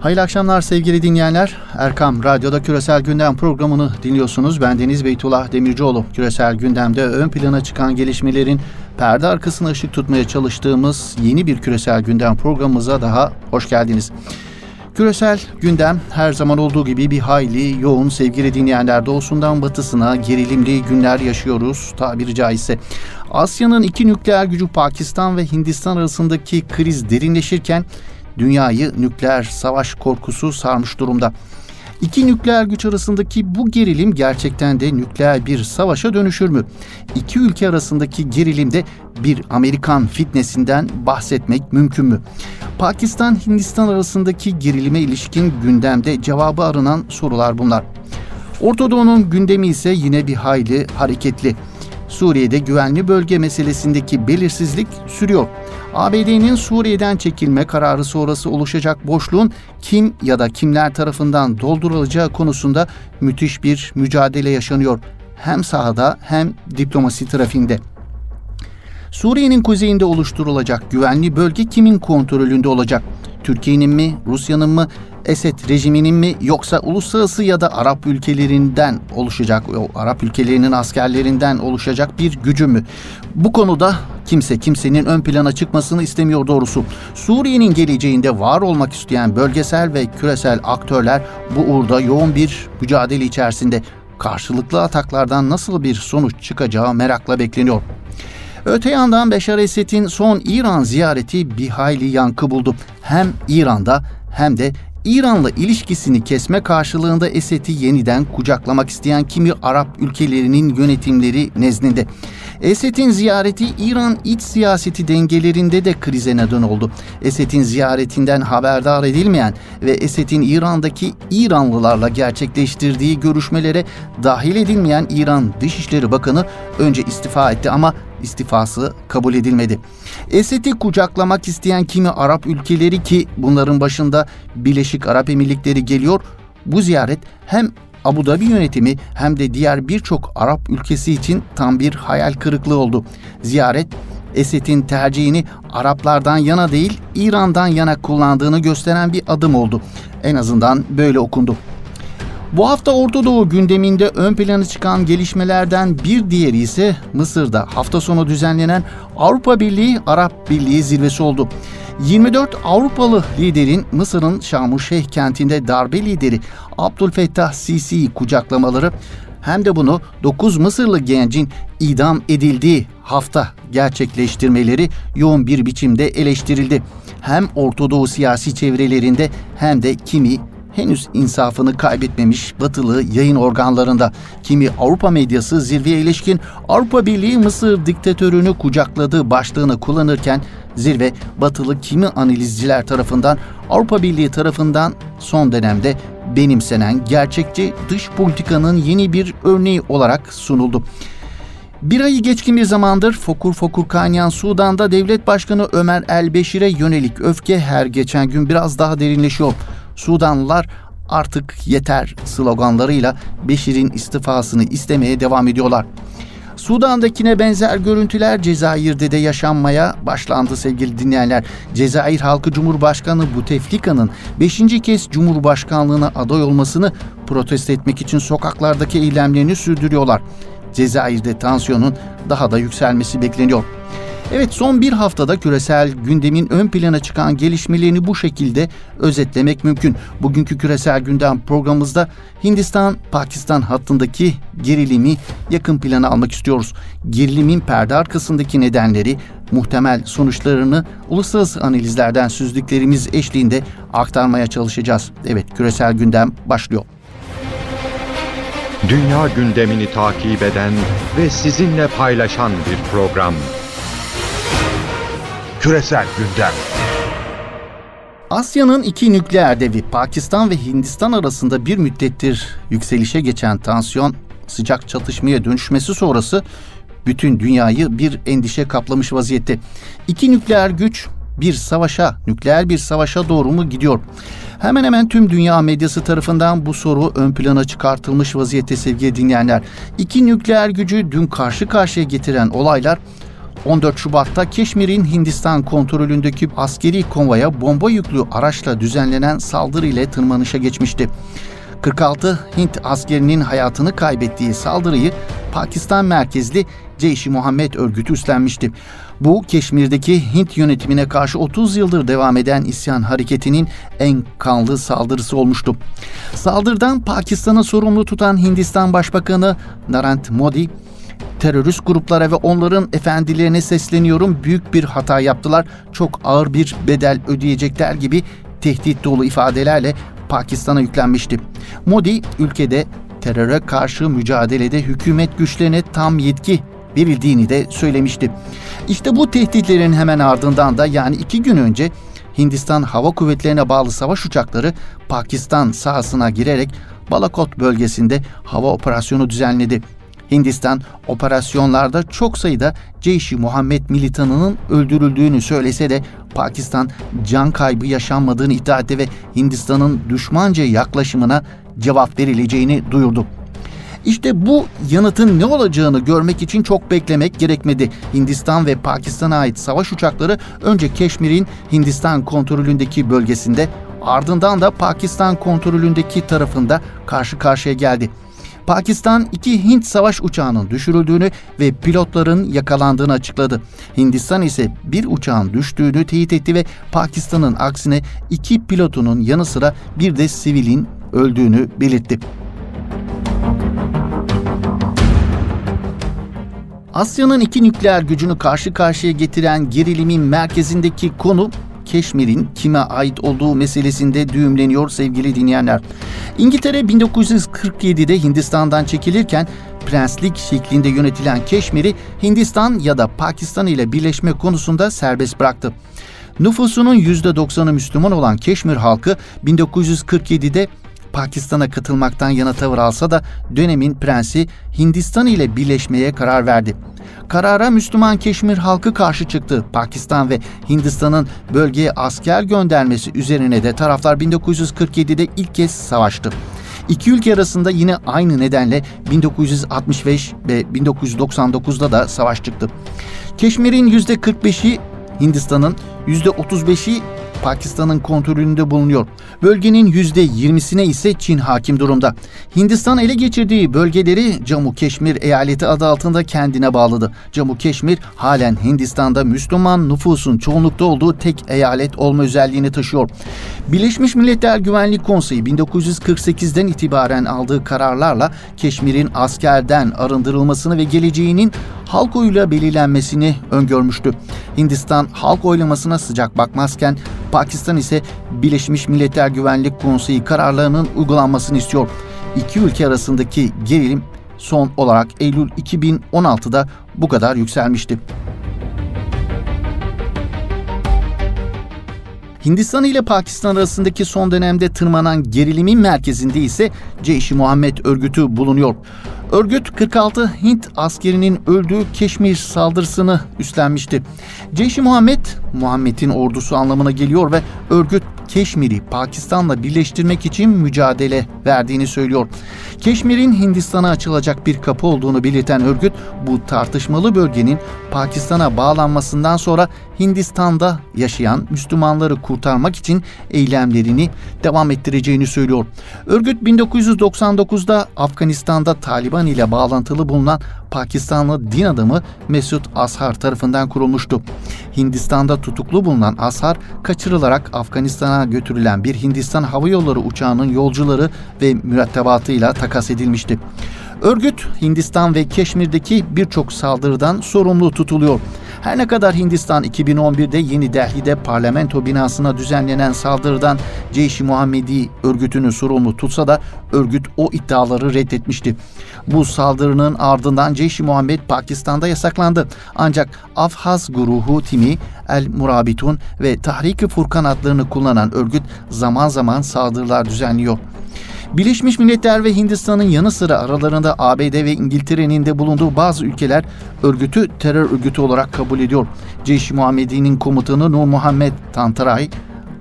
Hayırlı akşamlar sevgili dinleyenler. Erkam Radyo'da Küresel Gündem programını dinliyorsunuz. Ben Deniz Beytullah Demircioğlu. Küresel Gündem'de ön plana çıkan gelişmelerin perde arkasına ışık tutmaya çalıştığımız yeni bir Küresel Gündem programımıza daha hoş geldiniz. Küresel gündem her zaman olduğu gibi bir hayli yoğun sevgili dinleyenler doğusundan batısına gerilimli günler yaşıyoruz tabiri caizse. Asya'nın iki nükleer gücü Pakistan ve Hindistan arasındaki kriz derinleşirken dünyayı nükleer savaş korkusu sarmış durumda. İki nükleer güç arasındaki bu gerilim gerçekten de nükleer bir savaşa dönüşür mü? İki ülke arasındaki gerilimde bir Amerikan fitnesinden bahsetmek mümkün mü? Pakistan-Hindistan arasındaki gerilime ilişkin gündemde cevabı aranan sorular bunlar. Orta Doğu'nun gündemi ise yine bir hayli hareketli. Suriye'de güvenli bölge meselesindeki belirsizlik sürüyor. ABD'nin Suriye'den çekilme kararı sonrası oluşacak boşluğun kim ya da kimler tarafından doldurulacağı konusunda müthiş bir mücadele yaşanıyor. Hem sahada hem diplomasi trafiğinde. Suriye'nin kuzeyinde oluşturulacak güvenli bölge kimin kontrolünde olacak? Türkiye'nin mi, Rusya'nın mı, Esed rejiminin mi yoksa uluslararası ya da Arap ülkelerinden oluşacak, Arap ülkelerinin askerlerinden oluşacak bir gücü mü? Bu konuda kimse kimsenin ön plana çıkmasını istemiyor doğrusu. Suriye'nin geleceğinde var olmak isteyen bölgesel ve küresel aktörler bu uğurda yoğun bir mücadele içerisinde. Karşılıklı ataklardan nasıl bir sonuç çıkacağı merakla bekleniyor. Öte yandan Beşar Esed'in son İran ziyareti bir hayli yankı buldu. Hem İran'da hem de İran'la ilişkisini kesme karşılığında Esed'i yeniden kucaklamak isteyen kimi Arap ülkelerinin yönetimleri nezdinde. Esed'in ziyareti İran iç siyaseti dengelerinde de krize neden oldu. Esed'in ziyaretinden haberdar edilmeyen ve Esed'in İran'daki İranlılarla gerçekleştirdiği görüşmelere dahil edilmeyen İran Dışişleri Bakanı önce istifa etti ama istifası kabul edilmedi. Esed'i kucaklamak isteyen kimi Arap ülkeleri ki bunların başında Birleşik Arap Emirlikleri geliyor. Bu ziyaret hem Abu Dhabi yönetimi hem de diğer birçok Arap ülkesi için tam bir hayal kırıklığı oldu. Ziyaret Esed'in tercihini Araplardan yana değil İran'dan yana kullandığını gösteren bir adım oldu. En azından böyle okundu. Bu hafta Orta Doğu gündeminde ön plana çıkan gelişmelerden bir diğeri ise Mısır'da hafta sonu düzenlenen Avrupa Birliği Arap Birliği zirvesi oldu. 24 Avrupalı liderin Mısır'ın Şamuşeh kentinde darbe lideri Abdülfettah Sisi'yi kucaklamaları hem de bunu 9 Mısırlı gencin idam edildiği hafta gerçekleştirmeleri yoğun bir biçimde eleştirildi. Hem Orta siyasi çevrelerinde hem de kimi henüz insafını kaybetmemiş batılı yayın organlarında. Kimi Avrupa medyası zirveye ilişkin Avrupa Birliği Mısır diktatörünü kucakladığı başlığını kullanırken zirve batılı kimi analizciler tarafından Avrupa Birliği tarafından son dönemde benimsenen gerçekçi dış politikanın yeni bir örneği olarak sunuldu. Bir ayı geçkin bir zamandır fokur fokur kaynayan Sudan'da devlet başkanı Ömer El Beşir'e yönelik öfke her geçen gün biraz daha derinleşiyor. Sudanlılar artık yeter sloganlarıyla Beşir'in istifasını istemeye devam ediyorlar. Sudan'dakine benzer görüntüler Cezayir'de de yaşanmaya başlandı sevgili dinleyenler. Cezayir Halkı Cumhurbaşkanı Bouteflika'nın 5. kez Cumhurbaşkanlığına aday olmasını protesto etmek için sokaklardaki eylemlerini sürdürüyorlar. Cezayir'de tansiyonun daha da yükselmesi bekleniyor. Evet son bir haftada küresel gündemin ön plana çıkan gelişmelerini bu şekilde özetlemek mümkün. Bugünkü küresel gündem programımızda Hindistan-Pakistan hattındaki gerilimi yakın plana almak istiyoruz. Gerilimin perde arkasındaki nedenleri, muhtemel sonuçlarını uluslararası analizlerden süzdüklerimiz eşliğinde aktarmaya çalışacağız. Evet küresel gündem başlıyor. Dünya gündemini takip eden ve sizinle paylaşan bir program. Küresel Gündem Asya'nın iki nükleer devi Pakistan ve Hindistan arasında bir müddettir yükselişe geçen tansiyon sıcak çatışmaya dönüşmesi sonrası bütün dünyayı bir endişe kaplamış vaziyette. İki nükleer güç bir savaşa, nükleer bir savaşa doğru mu gidiyor? Hemen hemen tüm dünya medyası tarafından bu soru ön plana çıkartılmış vaziyette sevgili dinleyenler. İki nükleer gücü dün karşı karşıya getiren olaylar 14 Şubat'ta Keşmir'in Hindistan kontrolündeki askeri konvoya bomba yüklü araçla düzenlenen saldırı ile tırmanışa geçmişti. 46 Hint askerinin hayatını kaybettiği saldırıyı Pakistan merkezli Ceyş-i Muhammed örgütü üstlenmişti. Bu Keşmir'deki Hint yönetimine karşı 30 yıldır devam eden isyan hareketinin en kanlı saldırısı olmuştu. Saldırıdan Pakistan'ı sorumlu tutan Hindistan Başbakanı Narendra Modi, terörist gruplara ve onların efendilerine sesleniyorum büyük bir hata yaptılar. Çok ağır bir bedel ödeyecekler gibi tehdit dolu ifadelerle Pakistan'a yüklenmişti. Modi ülkede teröre karşı mücadelede hükümet güçlerine tam yetki verildiğini de söylemişti. İşte bu tehditlerin hemen ardından da yani iki gün önce Hindistan Hava Kuvvetlerine bağlı savaş uçakları Pakistan sahasına girerek Balakot bölgesinde hava operasyonu düzenledi. Hindistan operasyonlarda çok sayıda Ceyş-i Muhammed militanının öldürüldüğünü söylese de Pakistan can kaybı yaşanmadığını iddia etti ve Hindistan'ın düşmanca yaklaşımına cevap verileceğini duyurdu. İşte bu yanıtın ne olacağını görmek için çok beklemek gerekmedi. Hindistan ve Pakistan'a ait savaş uçakları önce Keşmir'in Hindistan kontrolündeki bölgesinde ardından da Pakistan kontrolündeki tarafında karşı karşıya geldi. Pakistan iki Hint savaş uçağının düşürüldüğünü ve pilotların yakalandığını açıkladı. Hindistan ise bir uçağın düştüğünü teyit etti ve Pakistan'ın aksine iki pilotunun yanı sıra bir de sivilin öldüğünü belirtti. Asya'nın iki nükleer gücünü karşı karşıya getiren gerilimin merkezindeki konu Keşmir'in kime ait olduğu meselesinde düğümleniyor sevgili dinleyenler. İngiltere 1947'de Hindistan'dan çekilirken prenslik şeklinde yönetilen Keşmir'i Hindistan ya da Pakistan ile birleşme konusunda serbest bıraktı. Nüfusunun %90'ı Müslüman olan Keşmir halkı 1947'de Pakistan'a katılmaktan yana tavır alsa da dönemin prensi Hindistan ile birleşmeye karar verdi. Karara Müslüman Keşmir halkı karşı çıktı. Pakistan ve Hindistan'ın bölgeye asker göndermesi üzerine de taraflar 1947'de ilk kez savaştı. İki ülke arasında yine aynı nedenle 1965 ve 1999'da da savaş çıktı. Keşmir'in %45'i Hindistan'ın %35'i Pakistan'ın kontrolünde bulunuyor. Bölgenin %20'sine ise Çin hakim durumda. Hindistan ele geçirdiği bölgeleri Camu Keşmir eyaleti adı altında kendine bağladı. Camu Keşmir halen Hindistan'da Müslüman nüfusun çoğunlukta olduğu tek eyalet olma özelliğini taşıyor. Birleşmiş Milletler Güvenlik Konseyi 1948'den itibaren aldığı kararlarla Keşmir'in askerden arındırılmasını ve geleceğinin halk oyuyla belirlenmesini öngörmüştü. Hindistan halk oylamasına sıcak bakmazken Pakistan ise Birleşmiş Milletler Güvenlik Konseyi kararlarının uygulanmasını istiyor. İki ülke arasındaki gerilim son olarak Eylül 2016'da bu kadar yükselmişti. Hindistan ile Pakistan arasındaki son dönemde tırmanan gerilimin merkezinde ise Ceyş-i Muhammed örgütü bulunuyor. Örgüt 46 Hint askerinin öldüğü Keşmir saldırısını üstlenmişti. Ceyş-i Muhammed, Muhammed'in ordusu anlamına geliyor ve örgüt Keşmir'i Pakistan'la birleştirmek için mücadele verdiğini söylüyor. Keşmir'in Hindistan'a açılacak bir kapı olduğunu belirten örgüt bu tartışmalı bölgenin Pakistan'a bağlanmasından sonra Hindistan'da yaşayan Müslümanları kurtarmak için eylemlerini devam ettireceğini söylüyor. Örgüt 1999'da Afganistan'da Taliban ile bağlantılı bulunan Pakistanlı din adamı Mesut Ashar tarafından kurulmuştu. Hindistan'da tutuklu bulunan Ashar kaçırılarak Afganistan'a götürülen bir Hindistan Hava Yolları uçağının yolcuları ve mürettebatıyla takas edilmişti. Örgüt Hindistan ve Keşmir'deki birçok saldırıdan sorumlu tutuluyor. Her ne kadar Hindistan 2011'de Yeni Delhi'de parlamento binasına düzenlenen saldırıdan Ceyş-i Muhammedi örgütünü sorumlu tutsa da örgüt o iddiaları reddetmişti. Bu saldırının ardından Ceyş-i Muhammed Pakistan'da yasaklandı. Ancak Afhaz Guruhu Timi, El Murabitun ve Tahrik-i Furkan adlarını kullanan örgüt zaman zaman saldırılar düzenliyor. Birleşmiş Milletler ve Hindistan'ın yanı sıra aralarında ABD ve İngiltere'nin de bulunduğu bazı ülkeler örgütü terör örgütü olarak kabul ediyor. Ceyş-i Muhammedi'nin komutanı Nur Muhammed Tantaray,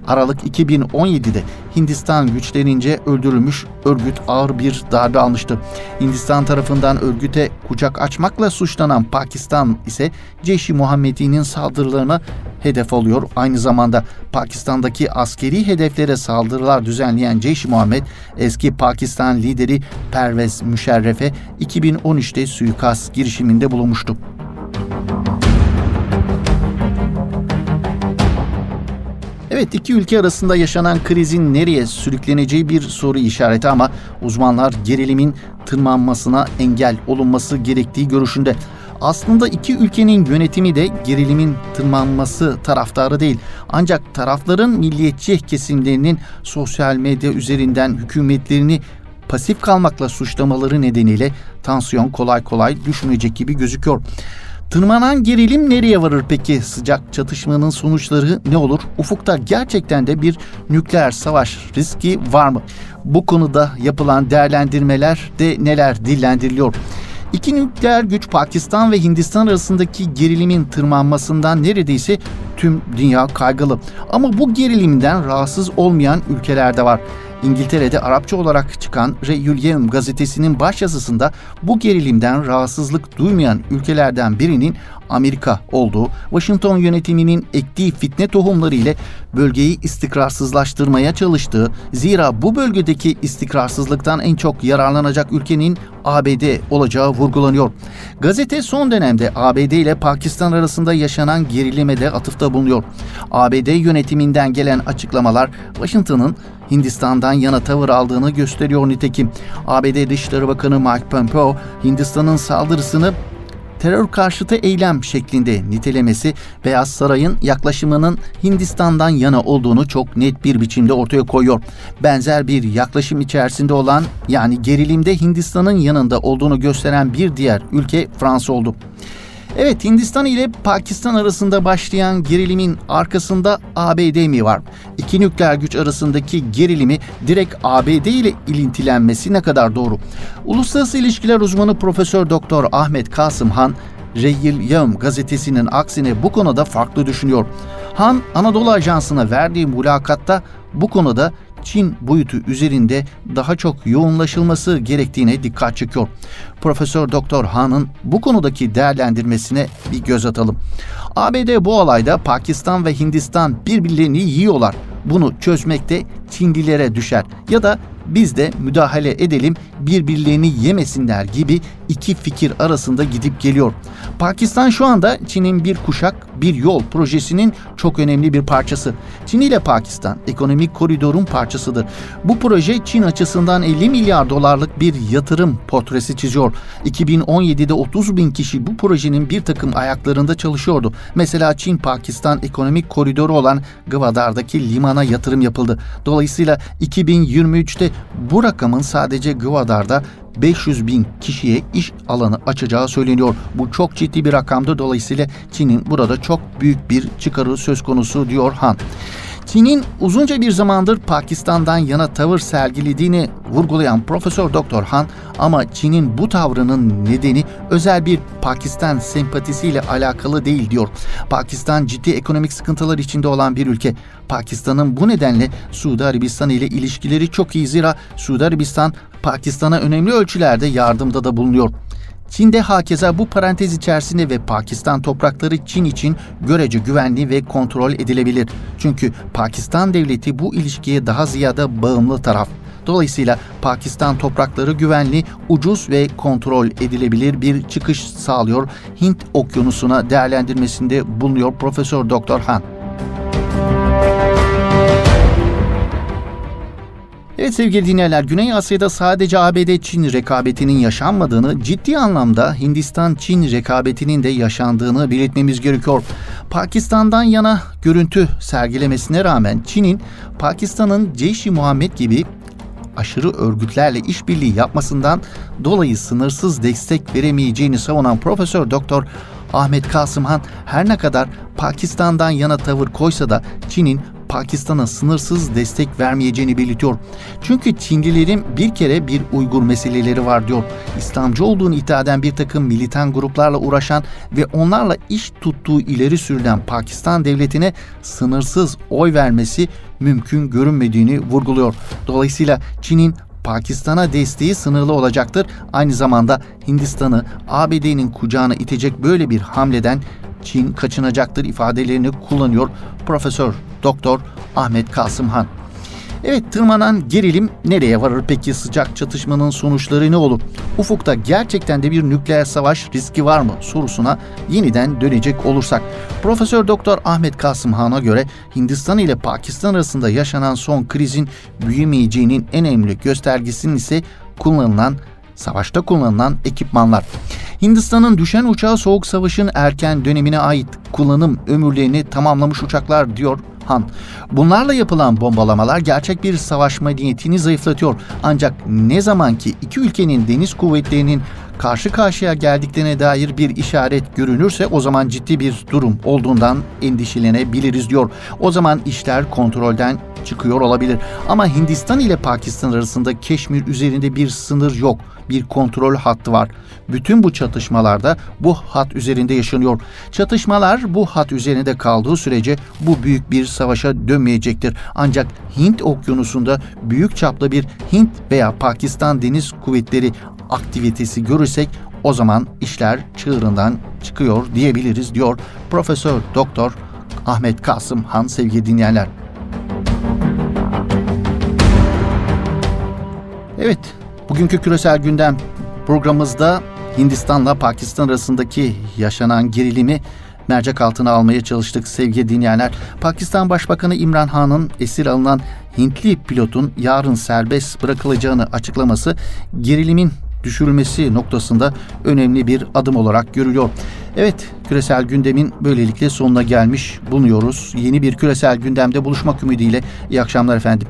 Aralık 2017'de Hindistan güçlerince öldürülmüş örgüt ağır bir darbe almıştı. Hindistan tarafından örgüte kucak açmakla suçlanan Pakistan ise Ceşi Muhammedi'nin saldırılarına hedef oluyor. Aynı zamanda Pakistan'daki askeri hedeflere saldırılar düzenleyen Ceşi Muhammed eski Pakistan lideri Pervez Müşerref'e 2013'te suikast girişiminde bulunmuştu. Evet iki ülke arasında yaşanan krizin nereye sürükleneceği bir soru işareti ama uzmanlar gerilimin tırmanmasına engel olunması gerektiği görüşünde. Aslında iki ülkenin yönetimi de gerilimin tırmanması taraftarı değil. Ancak tarafların milliyetçi kesimlerinin sosyal medya üzerinden hükümetlerini pasif kalmakla suçlamaları nedeniyle tansiyon kolay kolay düşmeyecek gibi gözüküyor. Tırmanan gerilim nereye varır peki? Sıcak çatışmanın sonuçları ne olur? Ufukta gerçekten de bir nükleer savaş riski var mı? Bu konuda yapılan değerlendirmeler de neler dillendiriliyor? İki nükleer güç Pakistan ve Hindistan arasındaki gerilimin tırmanmasından neredeyse tüm dünya kaygılı. Ama bu gerilimden rahatsız olmayan ülkeler de var. İngiltere'de Arapça olarak çıkan Re'yül gazetesinin başyazısında bu gerilimden rahatsızlık duymayan ülkelerden birinin Amerika olduğu, Washington yönetiminin ektiği fitne tohumları ile bölgeyi istikrarsızlaştırmaya çalıştığı, zira bu bölgedeki istikrarsızlıktan en çok yararlanacak ülkenin ABD olacağı vurgulanıyor. Gazete son dönemde ABD ile Pakistan arasında yaşanan gerilime de atıfta bulunuyor. ABD yönetiminden gelen açıklamalar Washington'ın Hindistan'dan yana tavır aldığını gösteriyor nitekim. ABD Dışişleri Bakanı Mike Pompeo, Hindistan'ın saldırısını terör karşıtı eylem şeklinde nitelemesi Beyaz Saray'ın yaklaşımının Hindistan'dan yana olduğunu çok net bir biçimde ortaya koyuyor. Benzer bir yaklaşım içerisinde olan yani gerilimde Hindistan'ın yanında olduğunu gösteren bir diğer ülke Fransa oldu. Evet Hindistan ile Pakistan arasında başlayan gerilimin arkasında ABD mi var? İki nükleer güç arasındaki gerilimi direkt ABD ile ilintilenmesi ne kadar doğru? Uluslararası İlişkiler uzmanı Profesör Doktor Ahmet Kasım Han Reyyil Yağım gazetesinin aksine bu konuda farklı düşünüyor. Han Anadolu Ajansı'na verdiği mülakatta bu konuda Çin boyutu üzerinde daha çok yoğunlaşılması gerektiğine dikkat çekiyor. Profesör Doktor Han'ın bu konudaki değerlendirmesine bir göz atalım. ABD bu olayda Pakistan ve Hindistan birbirlerini yiyorlar. Bunu çözmekte Çinlilere düşer ya da biz de müdahale edelim birbirlerini yemesinler gibi iki fikir arasında gidip geliyor. Pakistan şu anda Çin'in bir kuşak bir yol projesinin çok önemli bir parçası. Çin ile Pakistan ekonomik koridorun parçasıdır. Bu proje Çin açısından 50 milyar dolarlık bir yatırım portresi çiziyor. 2017'de 30 bin kişi bu projenin bir takım ayaklarında çalışıyordu. Mesela Çin-Pakistan ekonomik koridoru olan Gwadar'daki limana yatırım yapıldı. Dolayısıyla 2023'te bu rakamın sadece Gwadar'da 500 bin kişiye iş alanı açacağı söyleniyor. Bu çok ciddi bir rakamdır. Dolayısıyla Çin'in burada çok büyük bir çıkarı söz konusu diyor Han. Çin'in uzunca bir zamandır Pakistan'dan yana tavır sergilediğini vurgulayan Profesör Doktor Han ama Çin'in bu tavrının nedeni özel bir Pakistan sempatisiyle alakalı değil diyor. Pakistan ciddi ekonomik sıkıntılar içinde olan bir ülke. Pakistan'ın bu nedenle Suudi Arabistan ile ilişkileri çok iyi zira Suudi Arabistan Pakistan'a önemli ölçülerde yardımda da bulunuyor. Çin'de hakeza bu parantez içerisinde ve Pakistan toprakları Çin için görece güvenli ve kontrol edilebilir. Çünkü Pakistan devleti bu ilişkiye daha ziyade bağımlı taraf. Dolayısıyla Pakistan toprakları güvenli, ucuz ve kontrol edilebilir bir çıkış sağlıyor. Hint Okyanusu'na değerlendirmesinde bulunuyor Profesör Doktor Han. Evet sevgili dinleyenler Güney Asya'da sadece ABD-Çin rekabetinin yaşanmadığını ciddi anlamda Hindistan-Çin rekabetinin de yaşandığını belirtmemiz gerekiyor. Pakistan'dan yana görüntü sergilemesine rağmen Çin'in Pakistan'ın Ceyş-i Muhammed gibi aşırı örgütlerle işbirliği yapmasından dolayı sınırsız destek veremeyeceğini savunan Profesör Doktor Ahmet Kasımhan her ne kadar Pakistan'dan yana tavır koysa da Çin'in Pakistan'a sınırsız destek vermeyeceğini belirtiyor. Çünkü Çinlilerin bir kere bir Uygur meseleleri var diyor. İslamcı olduğunu iddia eden bir takım militan gruplarla uğraşan ve onlarla iş tuttuğu ileri sürülen Pakistan devletine sınırsız oy vermesi mümkün görünmediğini vurguluyor. Dolayısıyla Çin'in Pakistan'a desteği sınırlı olacaktır. Aynı zamanda Hindistan'ı ABD'nin kucağına itecek böyle bir hamleden Çin kaçınacaktır ifadelerini kullanıyor Profesör Doktor Ahmet Kasımhan. Evet tırmanan gerilim nereye varır peki sıcak çatışmanın sonuçları ne olur? Ufukta gerçekten de bir nükleer savaş riski var mı sorusuna yeniden dönecek olursak. Profesör Doktor Ahmet Kasımhan'a göre Hindistan ile Pakistan arasında yaşanan son krizin büyümeyeceğinin en önemli göstergesinin ise kullanılan savaşta kullanılan ekipmanlar. Hindistan'ın düşen uçağı Soğuk Savaş'ın erken dönemine ait kullanım ömürlerini tamamlamış uçaklar diyor Han. Bunlarla yapılan bombalamalar gerçek bir savaş medeniyetini zayıflatıyor. Ancak ne zaman ki iki ülkenin deniz kuvvetlerinin karşı karşıya geldiklerine dair bir işaret görünürse o zaman ciddi bir durum olduğundan endişelenebiliriz diyor. O zaman işler kontrolden çıkıyor olabilir. Ama Hindistan ile Pakistan arasında Keşmir üzerinde bir sınır yok. Bir kontrol hattı var. Bütün bu çatışmalarda bu hat üzerinde yaşanıyor. Çatışmalar bu hat üzerinde kaldığı sürece bu büyük bir savaşa dönmeyecektir. Ancak Hint okyanusunda büyük çaplı bir Hint veya Pakistan deniz kuvvetleri aktivitesi görürsek o zaman işler çığırından çıkıyor diyebiliriz diyor Profesör Doktor Ahmet Kasım Han sevgili dinleyenler. Evet, bugünkü küresel gündem programımızda Hindistan'la Pakistan arasındaki yaşanan gerilimi mercek altına almaya çalıştık sevgili dinleyenler. Pakistan Başbakanı İmran Han'ın esir alınan Hintli pilotun yarın serbest bırakılacağını açıklaması gerilimin düşürülmesi noktasında önemli bir adım olarak görülüyor. Evet, küresel gündemin böylelikle sonuna gelmiş bulunuyoruz. Yeni bir küresel gündemde buluşmak ümidiyle iyi akşamlar efendim.